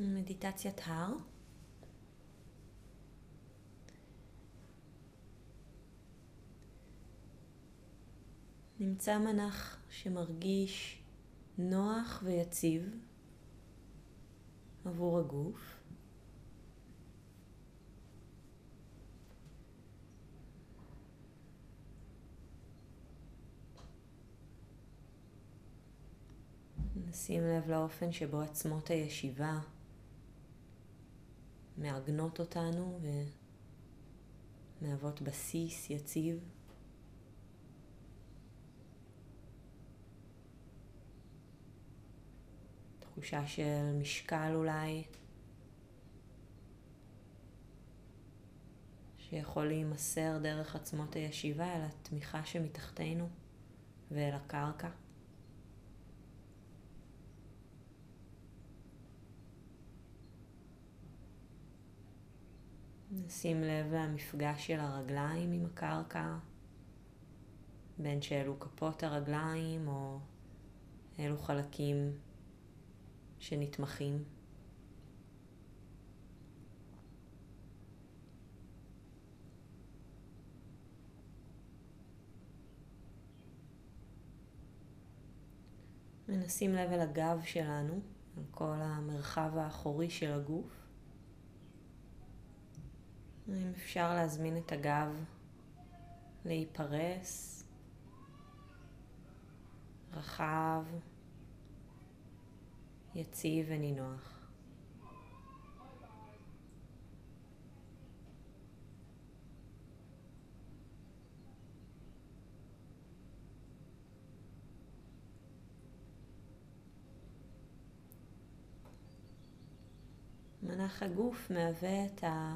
מדיטציית הר. נמצא מנח שמרגיש נוח ויציב עבור הגוף. נשים לב לאופן שבו עצמות הישיבה מעגנות אותנו ומהוות בסיס יציב. תחושה של משקל אולי, שיכול להימסר דרך עצמות הישיבה אל התמיכה שמתחתנו ואל הקרקע. נשים לב למפגש של הרגליים עם הקרקע, בין שאלו כפות הרגליים או אלו חלקים שנתמכים. ונשים לב אל הגב שלנו, על כל המרחב האחורי של הגוף. אם אפשר להזמין את הגב להיפרס, רחב, יציב ונינוח. מנח הגוף מהווה את ה...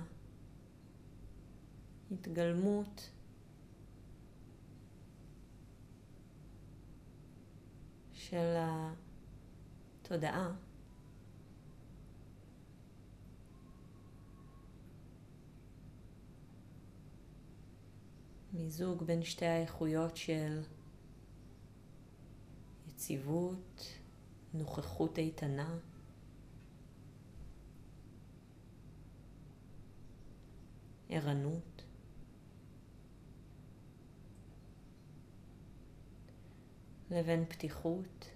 התגלמות. של התודעה. מיזוג בין שתי האיכויות של יציבות, נוכחות איתנה. ערנות לבין פתיחות,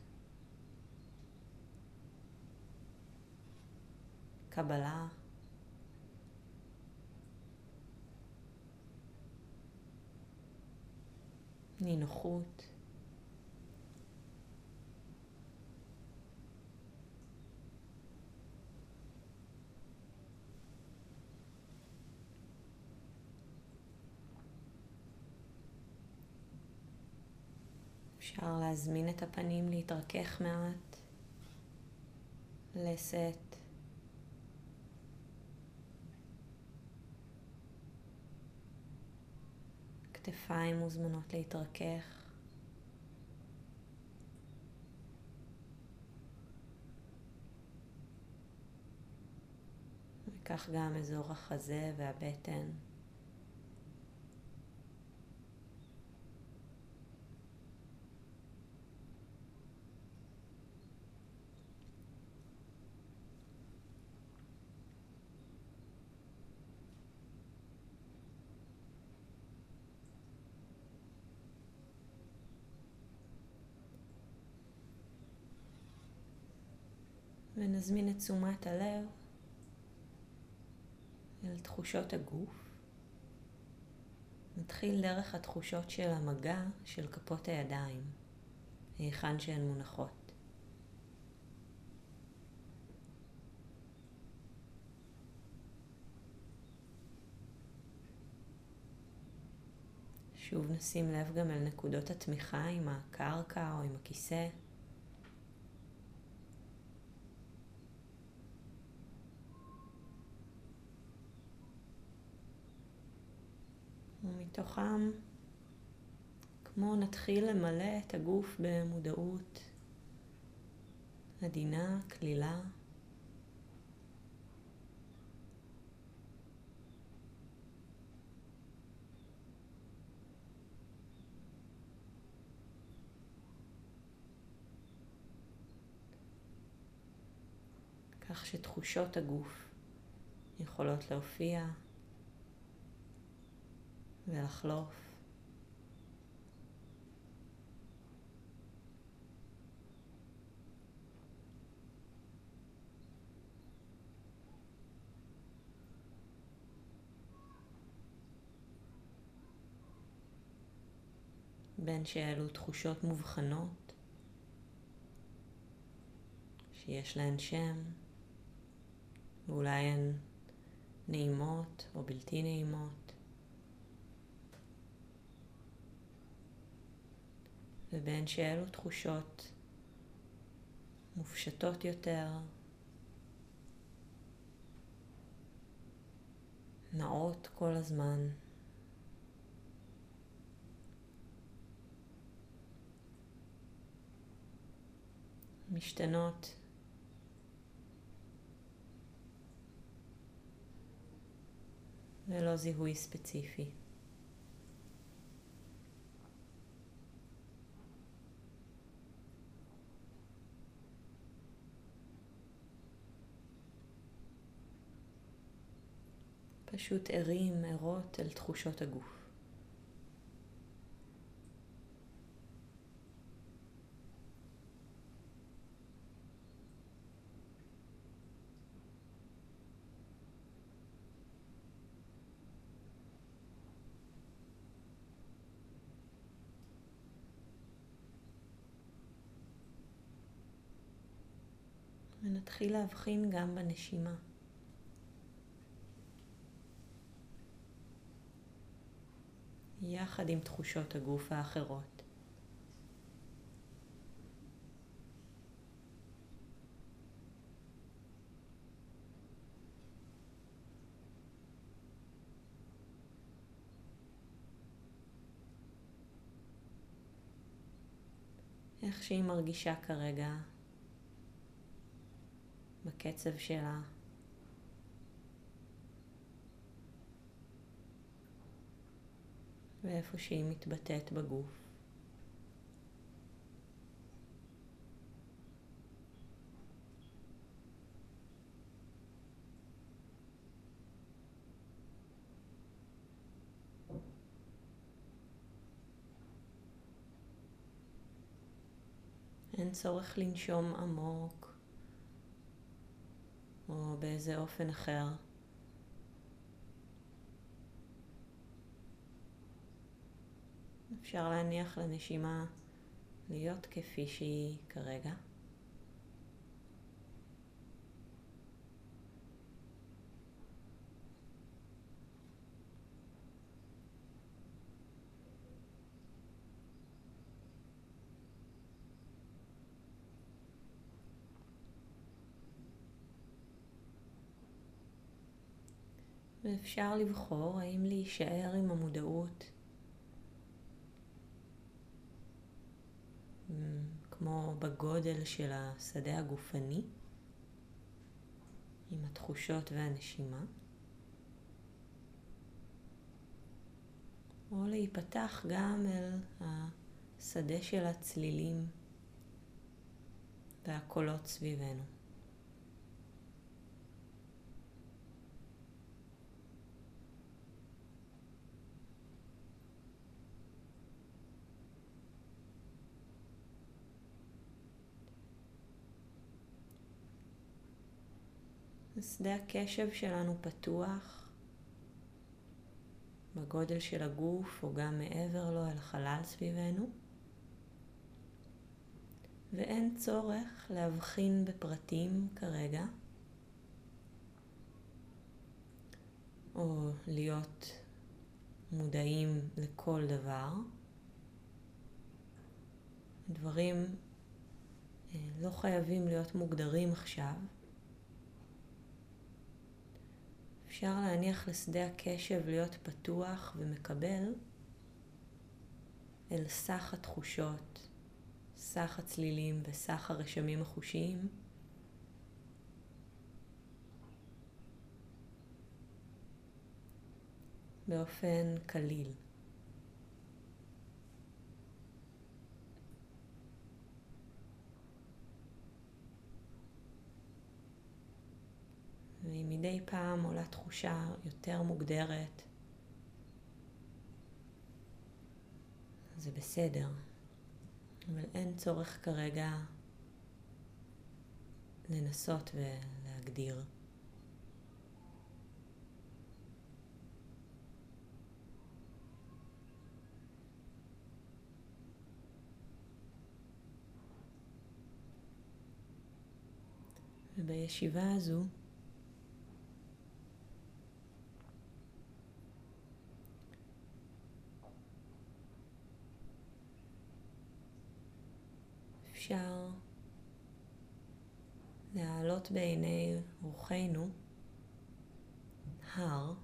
קבלה, נינוחות. אפשר להזמין את הפנים להתרכך מעט, לשאת. כתפיים מוזמנות להתרכך. וכך גם אזור החזה והבטן. ונזמין את תשומת הלב אל תחושות הגוף. נתחיל דרך התחושות של המגע של כפות הידיים, היכן שהן מונחות. שוב נשים לב גם אל נקודות התמיכה עם הקרקע או עם הכיסא. ומתוכם, כמו נתחיל למלא את הגוף במודעות עדינה, כלילה. כך שתחושות הגוף יכולות להופיע ולחלוף. בין שאלו תחושות מובחנות, שיש להן שם, ואולי הן נעימות או בלתי נעימות. ובין שאלו תחושות מופשטות יותר, נעות כל הזמן. משתנות ללא זיהוי ספציפי. פשוט ערים, ערות אל תחושות הגוף. ונתחיל להבחין גם בנשימה. יחד עם תחושות הגוף האחרות. איך שהיא מרגישה כרגע בקצב שלה. ואיפה שהיא מתבטאת בגוף. אין צורך לנשום עמוק או באיזה אופן אחר. אפשר להניח לנשימה להיות כפי שהיא כרגע. ואפשר לבחור האם להישאר עם המודעות כמו בגודל של השדה הגופני עם התחושות והנשימה או להיפתח גם אל השדה של הצלילים והקולות סביבנו. שדה הקשב שלנו פתוח בגודל של הגוף או גם מעבר לו אל החלל סביבנו ואין צורך להבחין בפרטים כרגע או להיות מודעים לכל דבר. דברים אה, לא חייבים להיות מוגדרים עכשיו. אפשר להניח לשדה הקשב להיות פתוח ומקבל אל סך התחושות, סך הצלילים וסך הרשמים החושיים. באופן קליל. מדי פעם עולה תחושה יותר מוגדרת. זה בסדר, אבל אין צורך כרגע לנסות ולהגדיר. ובישיבה הזו אפשר להעלות בעיני רוחנו הר,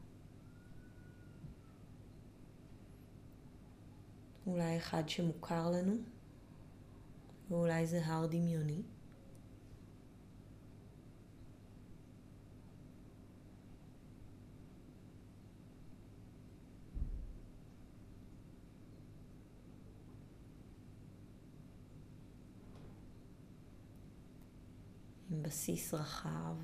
אולי אחד שמוכר לנו, ואולי זה הר דמיוני. עם בסיס רחב.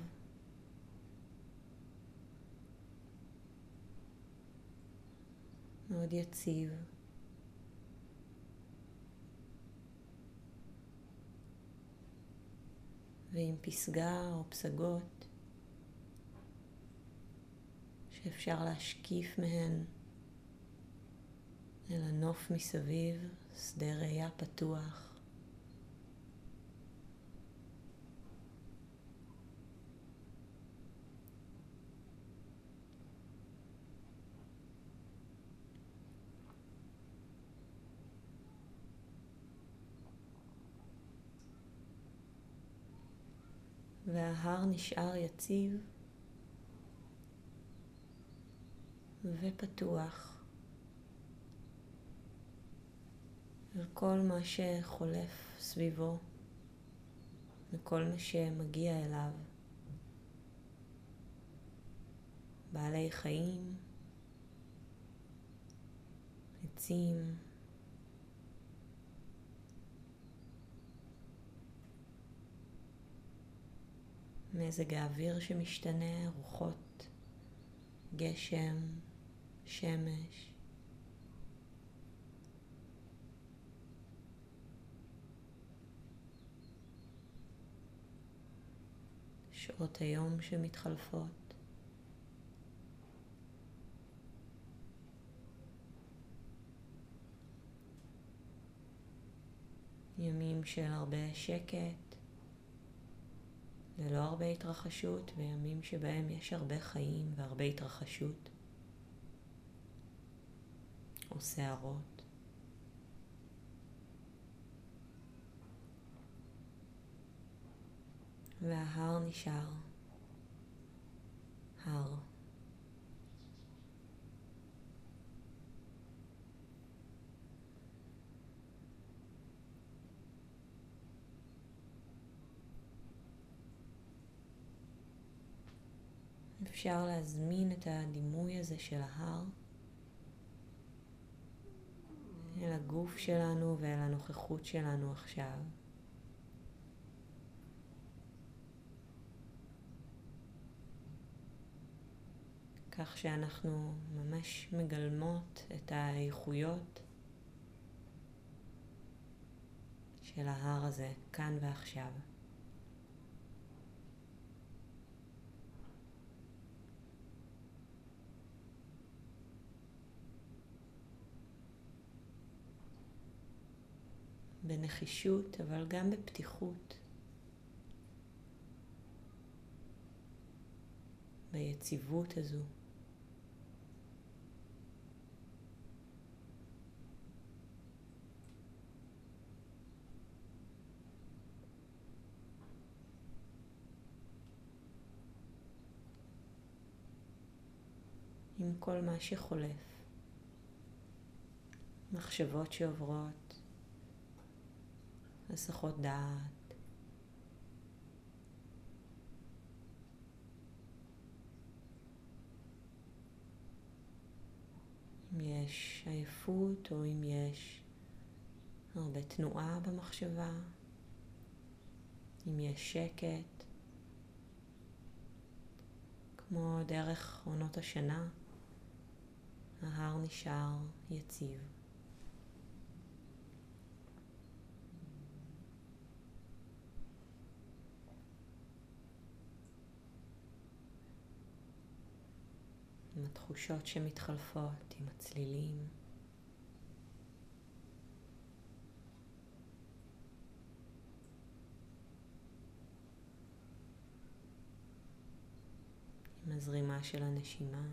מאוד יציב. ועם פסגה או פסגות שאפשר להשקיף מהן אל הנוף מסביב, שדה ראייה פתוח. וההר נשאר יציב ופתוח על כל מה שחולף סביבו וכל מה שמגיע אליו. בעלי חיים, עצים, מזג האוויר שמשתנה, רוחות, גשם, שמש. שעות היום שמתחלפות. ימים של הרבה שקט. ללא הרבה התרחשות, וימים שבהם יש הרבה חיים והרבה התרחשות, או שערות. וההר נשאר הר. אפשר להזמין את הדימוי הזה של ההר אל הגוף שלנו ואל הנוכחות שלנו עכשיו. כך שאנחנו ממש מגלמות את האיכויות של ההר הזה כאן ועכשיו. בנחישות, אבל גם בפתיחות. ביציבות הזו. עם כל מה שחולף. מחשבות שעוברות, הסחות דעת. אם יש עייפות או אם יש הרבה תנועה במחשבה, אם יש שקט, כמו דרך עונות השנה, ההר נשאר יציב. עם התחושות שמתחלפות, עם הצלילים. עם הזרימה של הנשימה.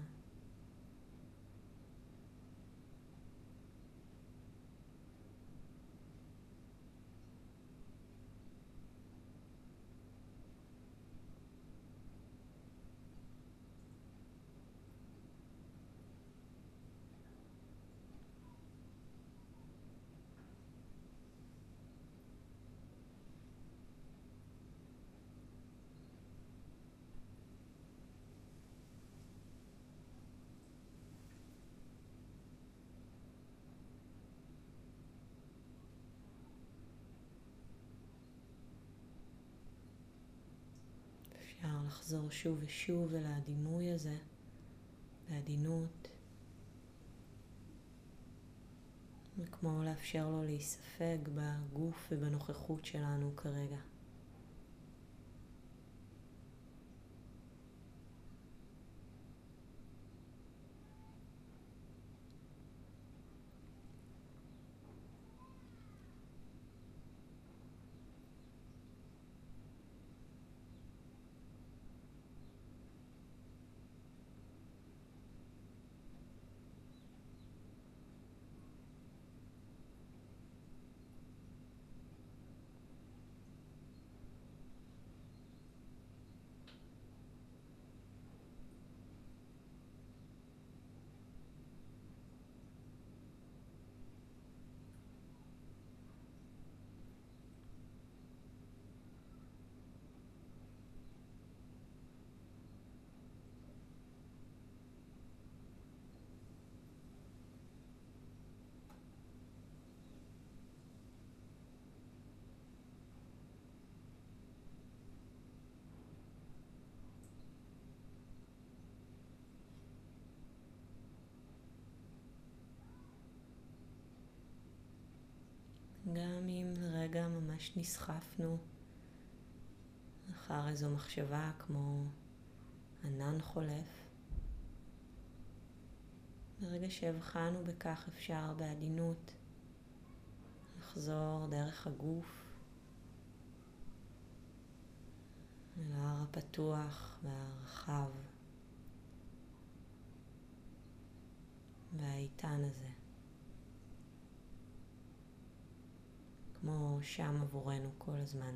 אפשר לחזור שוב ושוב אל הדימוי הזה בעדינות, וכמו לאפשר לו להיספג בגוף ובנוכחות שלנו כרגע. גם אם לרגע ממש נסחפנו אחר איזו מחשבה כמו ענן חולף. ברגע שהבחנו בכך אפשר בעדינות לחזור דרך הגוף אל ההר הפתוח והרחב והאיתן הזה. כמו שם עבורנו כל הזמן.